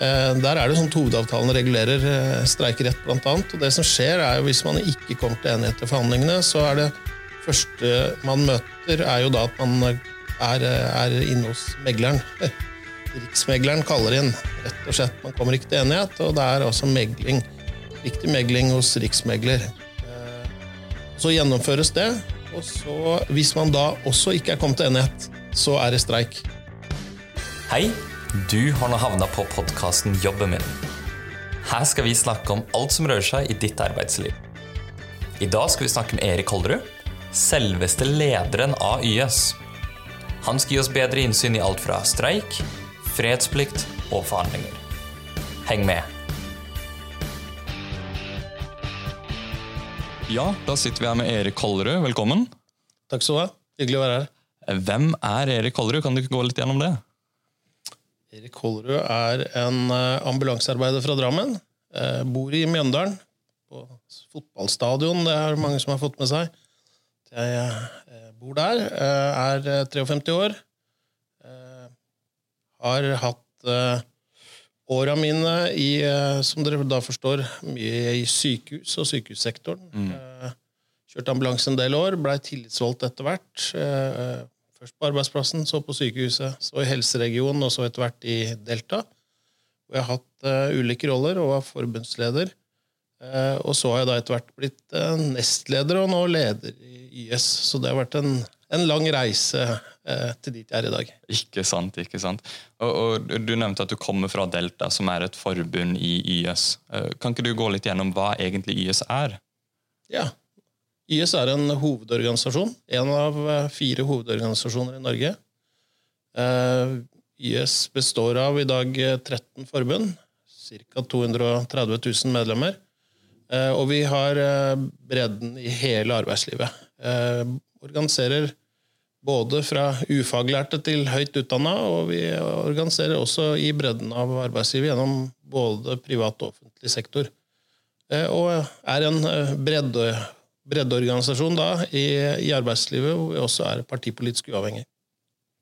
Eh, Der er det sånn at Hovedavtalen regulerer eh, streikerett, blant annet. Og det som skjer er jo Hvis man ikke kommer til enighet i forhandlingene, så er det første man møter, er jo da at man er, er inne hos megleren. Riksmegleren kaller inn, rett og slett. Man kommer ikke til enighet, og det er også megling. Riktig megling hos riksmegler. Eh, Så gjennomføres det, og så, hvis man da også ikke er kommet til enighet, så er det streik. Hei, du har nå havna på podkasten Jobben min. Her skal vi snakke om alt som rører seg i ditt arbeidsliv. I dag skal vi snakke med Erik Holderud, selveste lederen av YS. Han skal gi oss bedre innsyn i alt fra streik, fredsplikt og forhandlinger. Heng med. Ja, da sitter vi her med Erik Kollerud. Velkommen. Takk skal du ha. Hyggelig å være her. Hvem er Erik Kollerud? Kan du ikke gå litt gjennom det? Erik Kollerud er en eh, ambulansearbeider fra Drammen. Eh, bor i Mjøndalen, på fotballstadion. Det er mange som har fått med seg. Jeg eh, bor der. er eh, 53 år. Har hatt åra mine i, som dere da forstår, mye i sykehus og sykehussektoren. Mm. kjørte ambulanse en del år, blei tillitsvalgt etter hvert. Først på arbeidsplassen, så på sykehuset, så i helseregionen, og så etter hvert i Delta. Hvor jeg har hatt uh, ulike roller og var forbundsleder. Uh, og så har jeg da etter hvert blitt uh, nestleder og nå leder i YS. Så det har vært en, en lang reise til dit jeg er i dag. Ikke sant, ikke sant. Og, og Du nevnte at du kommer fra Delta, som er et forbund i YS. Kan ikke du gå litt gjennom hva egentlig YS er? Ja. YS er en hovedorganisasjon. En av eh, fire hovedorganisasjoner i Norge. Eh, YS består av i dag eh, 13 forbund. Ca. 230 000 medlemmer. Eh, og vi har eh, bredden i hele arbeidslivet. Eh, organiserer både fra ufaglærte til høyt utdanna, og vi organiserer også i bredden av arbeidslivet gjennom både privat og offentlig sektor. Eh, Og er en eh, bredde, breddeorganisasjon da i, i arbeidslivet, hvor vi også er partipolitisk uavhengig.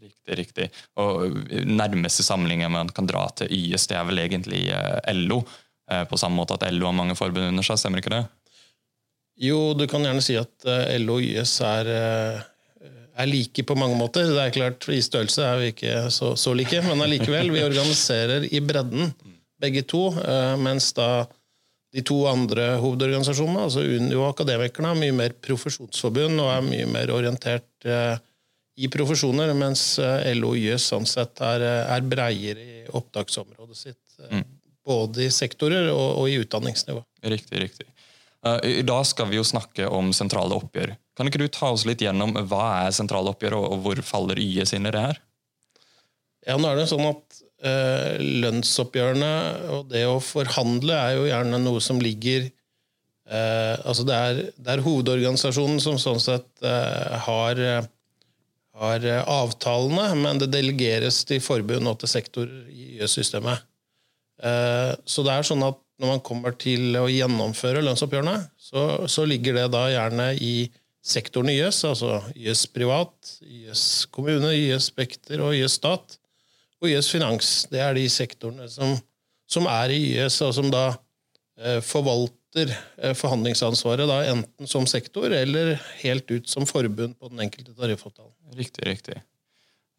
Riktig, riktig. Og Nærmeste sammenligning man kan dra til YS, det er vel egentlig eh, LO. eh, På samme måte at LO har mange forbund under seg, stemmer ikke det? Jo, du kan gjerne si at eh, LO og YS er, er like på mange måter. Det er klart, I størrelse er vi ikke så, så like, men allikevel. Vi organiserer i bredden, begge to. Mens da de to andre hovedorganisasjonene, altså Unio og Akademikerne, er mye mer profesjonsforbund og er mye mer orientert eh, i profesjoner, mens eh, LO og YS sånn sett er, eh, er breiere i opptaksområdet sitt. Mm. Både i sektorer og, og i utdanningsnivå. Riktig, riktig. Eh, I dag skal vi jo snakke om sentrale oppgjør. Kan ikke du ta oss litt gjennom hva er sentrale oppgjør, og hvor faller YS inn i det her? Ja, nå er det sånn at eh, lønnsoppgjørene og det å forhandle er jo gjerne noe som ligger eh, Altså det er, det er hovedorganisasjonen som sånn sett eh, har, eh, har eh, avtalene, men det delegeres til forbund og til sektor i YS-systemet. Eh, så det er sånn at når man kommer til å gjennomføre lønnsoppgjørene, så, så ligger det da gjerne i sektoren YS, altså YS privat, YS kommune, YS Spekter og YS stat og YS Finans. Det er de sektorene som, som er i YS, og som da eh, forvalter eh, forhandlingsansvaret da enten som sektor eller helt ut som forbund på den enkelte tariffavtalen. Riktig, riktig.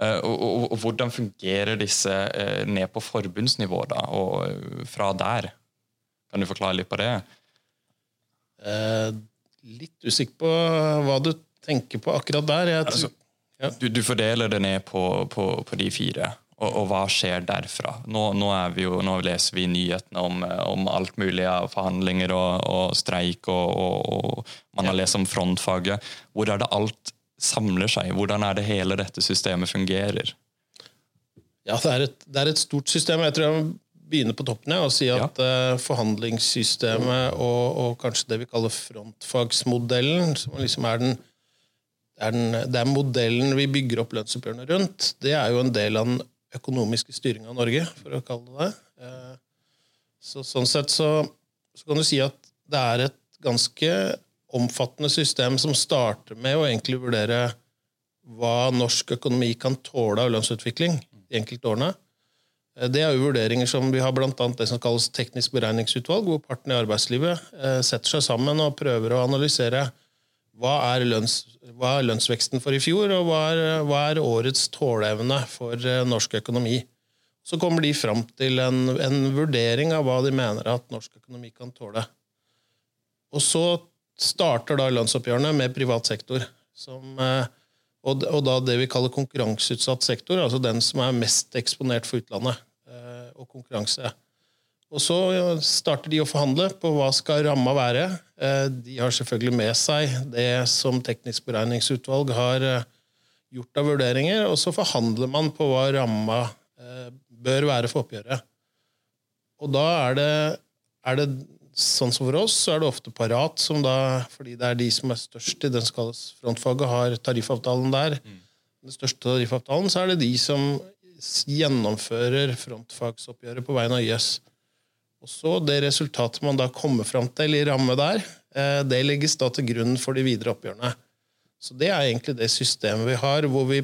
Eh, og, og, og hvordan fungerer disse eh, ned på forbundsnivå, da, og eh, fra der? Kan du forklare litt på det? Eh, litt usikker på hva du tenker på akkurat der. Jeg, tror- Altså, Du, du fordeler det ned på, på, på de fire, og, og hva skjer derfra? Nå, nå, vi jo, nå leser vi nyhetene om, eh, om alt mulig av forhandlinger og, og streik, og, og, man har lest om frontfaget. Hvor er det alt samler seg? Hvordan er det hele dette systemet fungerer? Ja, det er, et, det er et stort system. Jeg tror jeg må begynne på toppen ja, og si at eh, forhandlingssystemet og, og kanskje det vi kaller frontfagsmodellen, som liksom er den, det er den det er modellen vi bygger opp lønnsoppgjørene rundt, det er jo en del av den økonomiske styringa av Norge, for å kalle det det. Eh, Så, sånn sett så, så kan du si at det er et ganske omfattende system som starter med å egentlig vurdere hva norsk økonomi kan tåle av lønnsutvikling de enkelte årene. Eh, Det er jo vurderinger som vi har annet det som kalles teknisk beregningsutvalg, hvor partene i arbeidslivet eh, setter seg sammen og prøver å analysere hva er, lønns, hva er lønnsveksten for i fjor, og hva er, hva er årets tåleevne for eh, norsk økonomi. Så kommer de fram til en, en vurdering av hva de mener at norsk økonomi kan tåle. Og så starter da lønnsoppgjørene med privat sektor. Som, eh, og, og da det vi kaller konkurranseutsatt sektor, altså den som er mest eksponert for utlandet eh, og konkurranse. Og så starter de å forhandle på hva skal ramma være. Eh, De har selvfølgelig med seg det som Teknisk beregningsutvalg har eh, gjort av vurderinger, og så forhandler man på hva ramma eh, bør være for oppgjøret. Og da er det, er det sånn som for oss, så er det ofte Parat som da, fordi det er de som er størst i den som frontfaget, har tariffavtalen der. Den største tariffavtalen, så er det de som gjennomfører frontfagsoppgjøret på vegne av YS. Og så det resultatet man da kommer fram til i ramme der, eh, det legges da til grunn for de videre oppgjørene. Så det er egentlig det systemet vi har, hvor vi,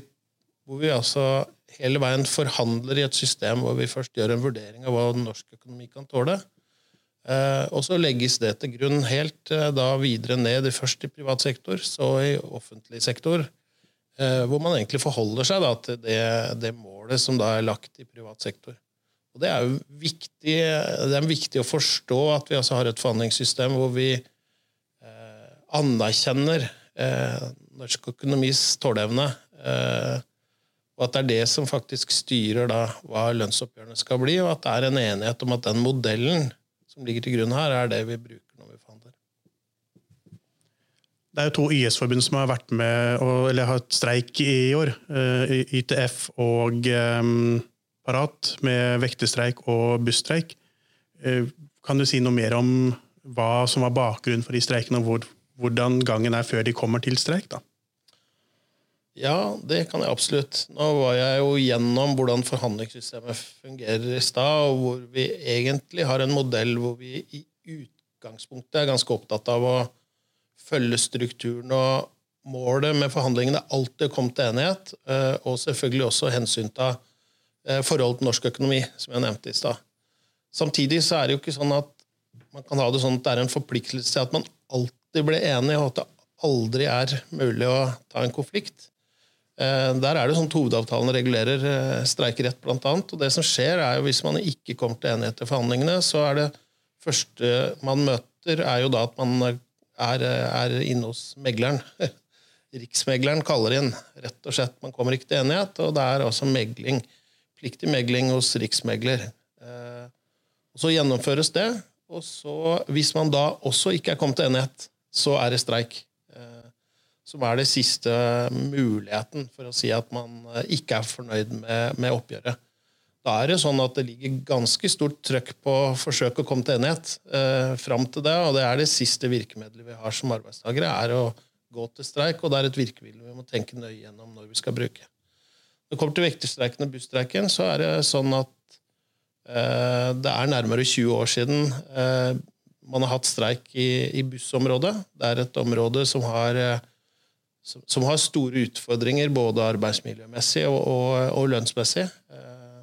hvor vi altså hele veien forhandler i et system hvor vi først gjør en vurdering av hva norsk økonomi kan tåle. Eh, og så legges det til grunn helt eh, da videre ned, først i privat sektor, så i offentlig sektor, hvor man egentlig forholder seg da til det, det målet som da er lagt i privat sektor. Og Det er jo viktig, det er viktig å forstå at vi altså har et forhandlingssystem hvor vi eh, anerkjenner eh, norsk økonomis tåleevne. Eh, og at det er det som faktisk styrer da hva lønnsoppgjørene skal bli, og at det er en enighet om at den modellen som ligger til grunn her, er det vi bruker når vi forhandler. Det er jo to YS-forbund som har vært med eller har hatt streik i år. eh, YTF og eh, Parat, med vektestreik og busstreik. Eh, Kan du si noe mer om hva som var bakgrunnen for de streikene, og hvor, hvordan gangen er før de kommer til streik? da? Ja, det kan jeg absolutt. Nå var jeg jo gjennom hvordan forhandlingssystemet fungerer i stad, og hvor vi egentlig har en modell hvor vi i utgangspunktet er ganske opptatt av å følge strukturen og målet med forhandlingene er alltid å komme til enighet, eh, og selvfølgelig også hensynta eh, forholdet til norsk økonomi, som jeg nevnte i stad. Samtidig så er det jo ikke sånn at man kan ha det sånn at det er en forpliktelse til at man alltid blir enig, og at det aldri er mulig å ta en konflikt. Eh, Der er det sånn at Hovedavtalen regulerer eh, streikerett, blant annet. Og det som skjer er jo Hvis man ikke kommer til enighet i forhandlingene, så er det første man møter, er jo da at man er, er inne hos megleren. Riksmegleren kaller inn. Rett og slett, Man kommer ikke til enighet, og det er altså megling. Pliktig megling hos riksmegler. Eh, Så gjennomføres det. Og så, hvis man da også ikke er kommet til enighet, så er det streik. Eh, Som er det siste muligheten for å si at man eh, ikke er fornøyd med, med oppgjøret. Da er det sånn at det ligger ganske stort trøkk på å forsøke å komme til enighet eh, fram til det, og det er det siste virkemidlet vi har som arbeidstakere, er å gå til streik, og det er et virkemiddel vi må tenke nøye gjennom når vi skal bruke. Når det kommer til vekterstreiken og busstreiken, så er det sånn at eh, det er nærmere 20 år siden eh, man har hatt streik i, i bussområdet. Det er et område som har, eh, som, som har store utfordringer både arbeidsmiljømessig og, og, og lønnsmessig. Eh,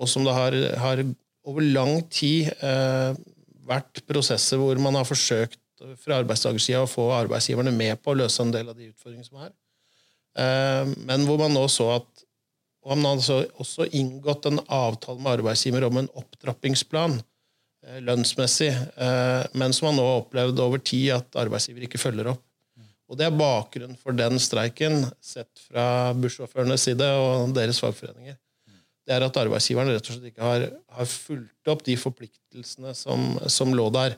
og som det har, har over lang tid eh, vært prosesser hvor man har forsøkt fra arbeidstakersida å få arbeidsgiverne med på å løse en del av de utfordringene som er. Eh, men hvor man nå så at og han har altså også inngått en avtale med arbeidsgiver om en opptrappingsplan eh, lønnsmessig, eh, men som man nå har opplevd over tid at arbeidsgiver ikke følger opp. Og Det er bakgrunnen for den streiken, sett fra bussjåførenes side og deres fagforeninger. Det er at arbeidsgiveren rett og slett ikke har, har fulgt opp de forpliktelsene som, som lå der.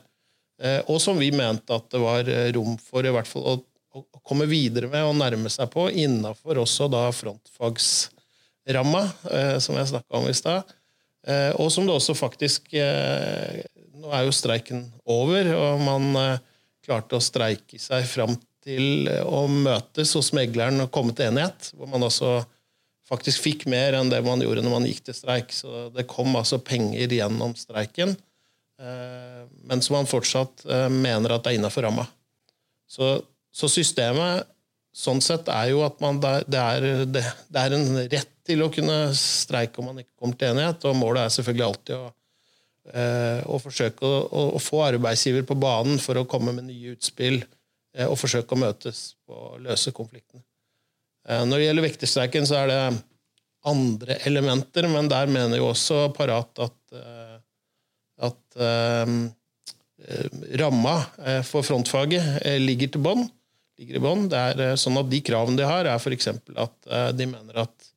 Eh, og som vi mente at det var rom for i hvert fall å, å komme videre med og nærme seg på innafor også da frontfagsramma, eh, som jeg snakka om i stad. Eh, og som det også faktisk eh, Nå er jo streiken over, og man klarte å streike seg fram til å møtes hos megleren og komme til enighet. Hvor man altså faktisk fikk mer enn det man gjorde når man gikk til streik. Så det kom altså penger gjennom streiken, men som man fortsatt mener at det er innafor ramma. Så, så systemet sånn sett er jo at man, det, er, det, det, er, en rett til å kunne streike om man ikke kommer til enighet. Og målet er selvfølgelig alltid å, eh, å forsøke å, å, få arbeidsgiver på banen for å komme med nye utspill eh, og forsøke å møtes å løse konflikten. Eh, når det gjelder vekterstreiken, så er det andre elementer, men der mener jo også Parat at, at eh, ramma for frontfaget ligger til bånn ligger i bånn. Det er eh, sånn at De kravene de har, er f.eks. at eh, de mener at,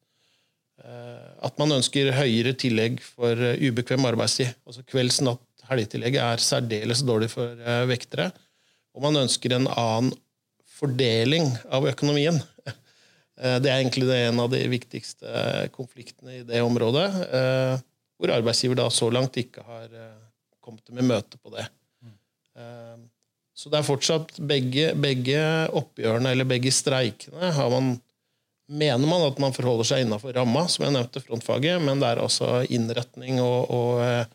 eh, at man ønsker høyere tillegg for ubekvem arbeidstid. Altså Kvelds-, natt-, helgetillegget er særdeles dårlig for vektere. Og man ønsker en annen fordeling av økonomien. Det er egentlig en av de viktigste konfliktene i det området. Hvor arbeidsgiver da så langt ikke har kommet med møte på det. Så det er fortsatt begge, begge oppgjørene, eller begge streikene, man, mener man at man forholder seg innafor ramma, som jeg nevnte, frontfaget, men det er altså innretning og, og eh,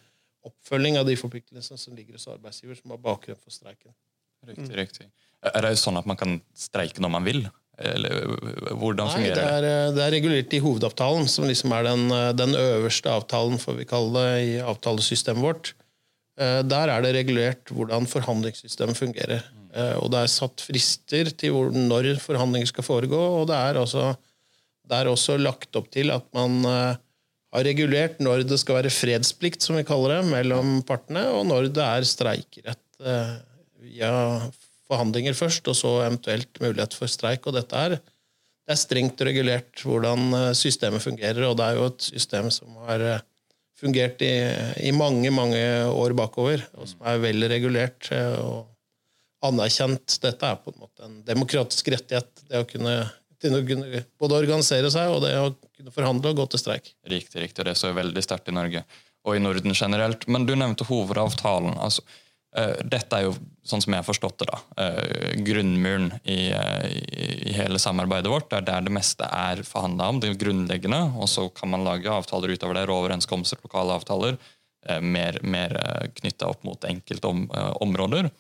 oppfølging av de forpliktelsene som ligger hos arbeidsgiver, som har bakgrunn for streiken. Riktig, riktig. Er det sånn at man kan streike når man vil? Eller hvordan Nei, fungerer det? Er, eh, det er regulert i hovedavtalen, som liksom er den, eh, den øverste avtalen, får vi kalle det, i avtalesystemet vårt. Eh, der er det regulert hvordan forhandlingssystemet fungerer. Eh, og det er satt frister til når forhandlinger skal foregå, og det er også, det er også lagt opp til at man eh, har regulert når det skal være fredsplikt, som vi kaller det, mellom partene, og når det er streikerett via forhandlinger først, og så eventuelt mulighet for streik. Og dette er, det er strengt regulert hvordan systemet fungerer, og det er jo et system som har fungert i, i, mange mange år bakover, og som er vel regulert eh, og anerkjent. Dette er på en måte en demokratisk rettighet. Det å kunne, å kunne både organisere seg og det å kunne forhandle og gå til streik. Riktig, riktig. og Det står veldig sterkt i Norge og i Norden generelt. Men du nevnte hovedavtalen. altså dette er jo, sånn som jeg har forstått det, da, eh, grunnmuren i, eh, i, hele samarbeidet vårt. Det er der det meste er forhandla om, det grunnleggende. Og så kan man lage avtaler utover der, overenskomster, lokale avtaler, mer, mer knytta opp mot enkelte om, områder.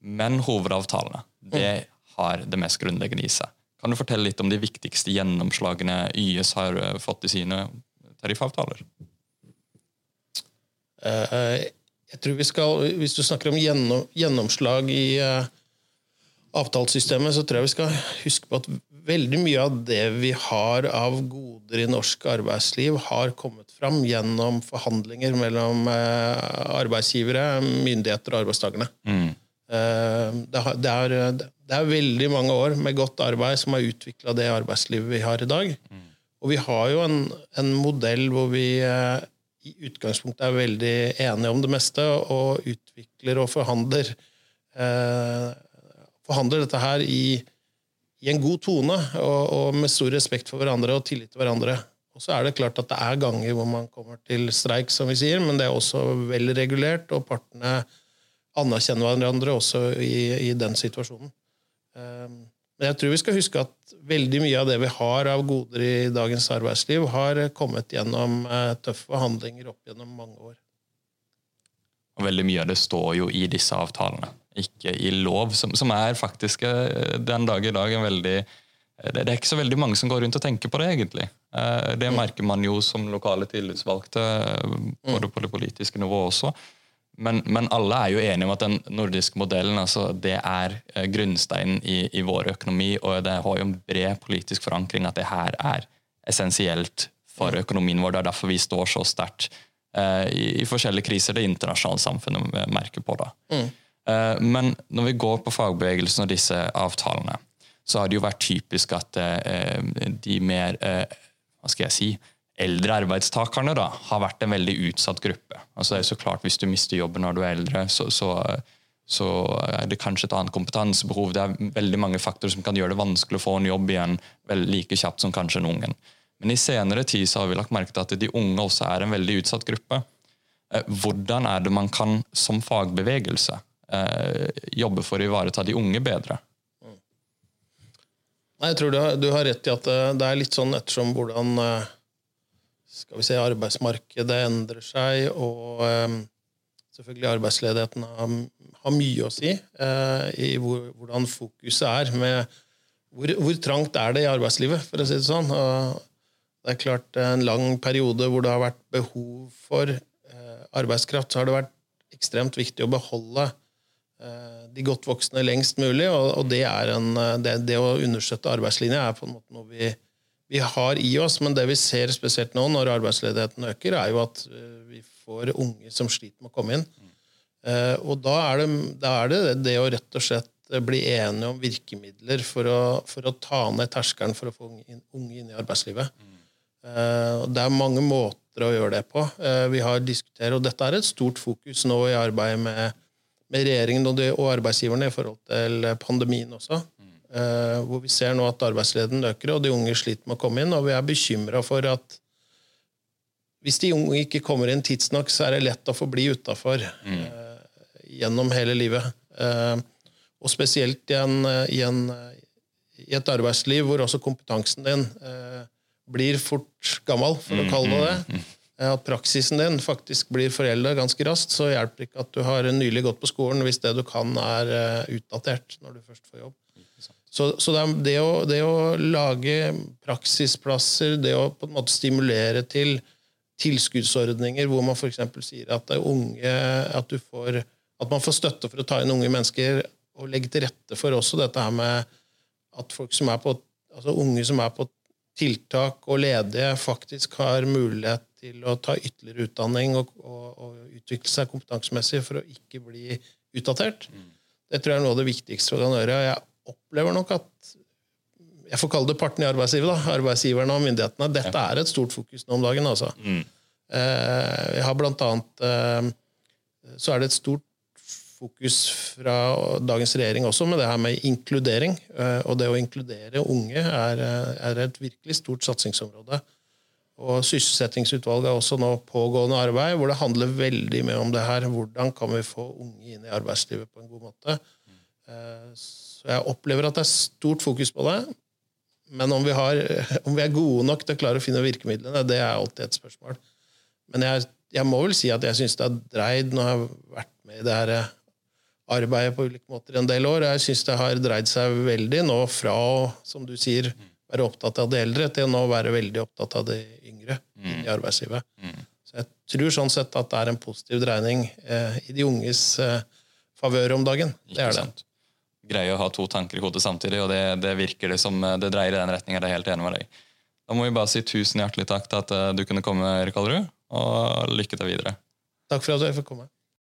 Men hovedavtalene det har det mest grunnleggende i seg. Kan du fortelle litt om de viktigste gjennomslagene YS har fått i sine tariffavtaler? Uh, jeg tror vi skal, Hvis du snakker om gjennomslag i uh, avtalesystemet, så tror jeg vi skal huske på at veldig mye av det vi har av goder i norsk arbeidsliv, har kommet fram gjennom forhandlinger mellom uh, arbeidsgivere, myndigheter og arbeidstakerne. Mm. Uh, det, det, er, det, er, veldig mange år med godt arbeid som har utvikla det arbeidslivet vi har i dag. Mm. Og vi har jo en, en modell hvor vi i utgangspunktet er veldig enige om det meste og utvikler og forhandler, eh, forhandler dette her i, i, en god tone og, og, med stor respekt for hverandre og tillit til hverandre. Og så er det klart at det er ganger hvor man kommer til streik, som vi sier, men det er også vel regulert, og partene anerkjenner hverandre også i, i den situasjonen. Eh, jeg tror vi skal huske at veldig mye av det vi har av goder i dagens arbeidsliv, har kommet gjennom eh, tøffe forhandlinger opp gjennom mange år. Og Veldig mye av det står jo i disse avtalene, ikke i lov, som, som er faktisk eh, den dag i dag en veldig det, det er ikke så veldig mange som går rundt og tenker på det, egentlig. Eh, det mm. merker man jo som lokale tillitsvalgte, både på det politiske nivået også. Men, men, alle er jo enige om at den nordiske modellen altså, det er eh, grunnsteinen i, i, vår økonomi, og det har jo en bred politisk forankring at det her er essensielt for økonomien vår. Det er derfor vi står så sterkt eh, i, i, forskjellige kriser det internasjonale samfunnet merker på. da. Mm. Eh, men når vi går på fagbevegelsen og disse avtalene, så har det jo vært typisk at eh, de mer eh, Hva skal jeg si? Eldre arbeidstakerne da, har vært en veldig utsatt gruppe. Altså det er så klart Hvis du mister jobben når du er eldre, så, så, så, er det kanskje et annet kompetansebehov. Det er veldig mange faktorer som kan gjøre det vanskelig å få en jobb igjen like kjapt som kanskje en ungen. Men i senere tid så har vi lagt merke til at de unge også er en veldig utsatt gruppe. Eh, hvordan er det man kan som fagbevegelse eh, jobbe for å ivareta de unge bedre? Jeg tror du har, du har rett i at eh, det er litt sånn ettersom hvordan skal vi si, arbeidsmarkedet endrer seg, og um, selvfølgelig arbeidsledigheten har, har, mye å si uh, i hvor, hvordan fokuset er med hvor, hvor, trangt er det i arbeidslivet, for å si det sånn. Og det er klart En lang periode hvor det har vært behov for eh, arbeidskraft, så har det vært ekstremt viktig å beholde eh, de godt voksne lengst mulig. Og, det, en, eh, det, det, å understøtte arbeidslinja er på en måte noe vi, vi, har i oss. Men det vi ser spesielt nå når arbeidsledigheten øker, er jo at eh, vi får unge som sliter med å komme inn. Eh, og da er, det, da er det det å rett og slett bli enige om virkemidler for å, for å ta ned terskelen for å få unge inn, unge inn i arbeidslivet. Mm. Uh, det er mange måter å gjøre det på. Uh, vi har diskutert, og Dette er et stort fokus nå i arbeidet med, med regjeringen og, de, og, arbeidsgiverne i forhold til pandemien også. Mm. Uh, hvor vi ser nå at arbeidsledigheten øker, og de unge sliter med å komme inn. Og vi er bekymra for at hvis de unge ikke kommer inn tidsnok, så er det lett å få bli utafor mm. gjennom hele livet. Uh, og spesielt i, en, i, en, i, et arbeidsliv hvor også kompetansen din eh, blir fort gammel, for å kalle det det. Mm, mm, mm. At praksisen din faktisk blir forelda ganske raskt, så hjelper ikke at du har nylig gått på skolen hvis det du kan, er utdatert når du først får jobb. Så, så det, det, å, det, å, lage praksisplasser, det å på en måte stimulere til tilskuddsordninger hvor man f.eks. sier at, unge, at, får, at man får støtte for å ta inn unge mennesker og legge til rette for også dette her med at folk som er på, altså unge som er på tiltak og ledige, faktisk har mulighet til å ta ytterligere utdanning og, og, og utvikle seg kompetansemessig for å ikke bli utdatert. Mm. Det tror jeg er noe av det viktigste vi kan gjøre. Jeg opplever nok at jeg får kalle det partene i arbeidslivet, da, arbeidsgiverne og myndighetene. Dette ja. er et stort fokus nå om dagen. altså. Mm. Eh, jeg har blant annet eh, så er det et stort fokus fra dagens regjering også med det her med inkludering. Eh, og det å inkludere unge er, er et virkelig stort satsingsområde. Og Sysselsettingsutvalget er også nå pågående arbeid hvor det handler veldig mye om det her. Hvordan kan vi få unge inn i arbeidslivet på en god måte? Eh, så jeg opplever at det er stort fokus på det. Men om vi, har, om vi er gode nok til å klare å finne virkemidlene, det er alltid et spørsmål. Men jeg, jeg må vel si at jeg syns det er dreid når jeg har vært med i det her arbeidet på ulike måter en del år. Jeg syns det har dreid seg veldig nå fra å, som du sier, være opptatt av de eldre, til å nå være veldig opptatt av de yngre mm. i arbeidslivet. Mm. Så jeg tror sånn sett at det er en positiv dreining eh, i de unges eh, favør om dagen. Det er det. Greie å ha to tanker i hodet samtidig, og det, det virker det som eh, det dreier i den retninga. Jeg er helt enig med deg. Da må vi bare si tusen hjertelig takk til at uh, du kunne komme, Erik Hallerud, og lykke til videre. Takk for at jeg fikk komme.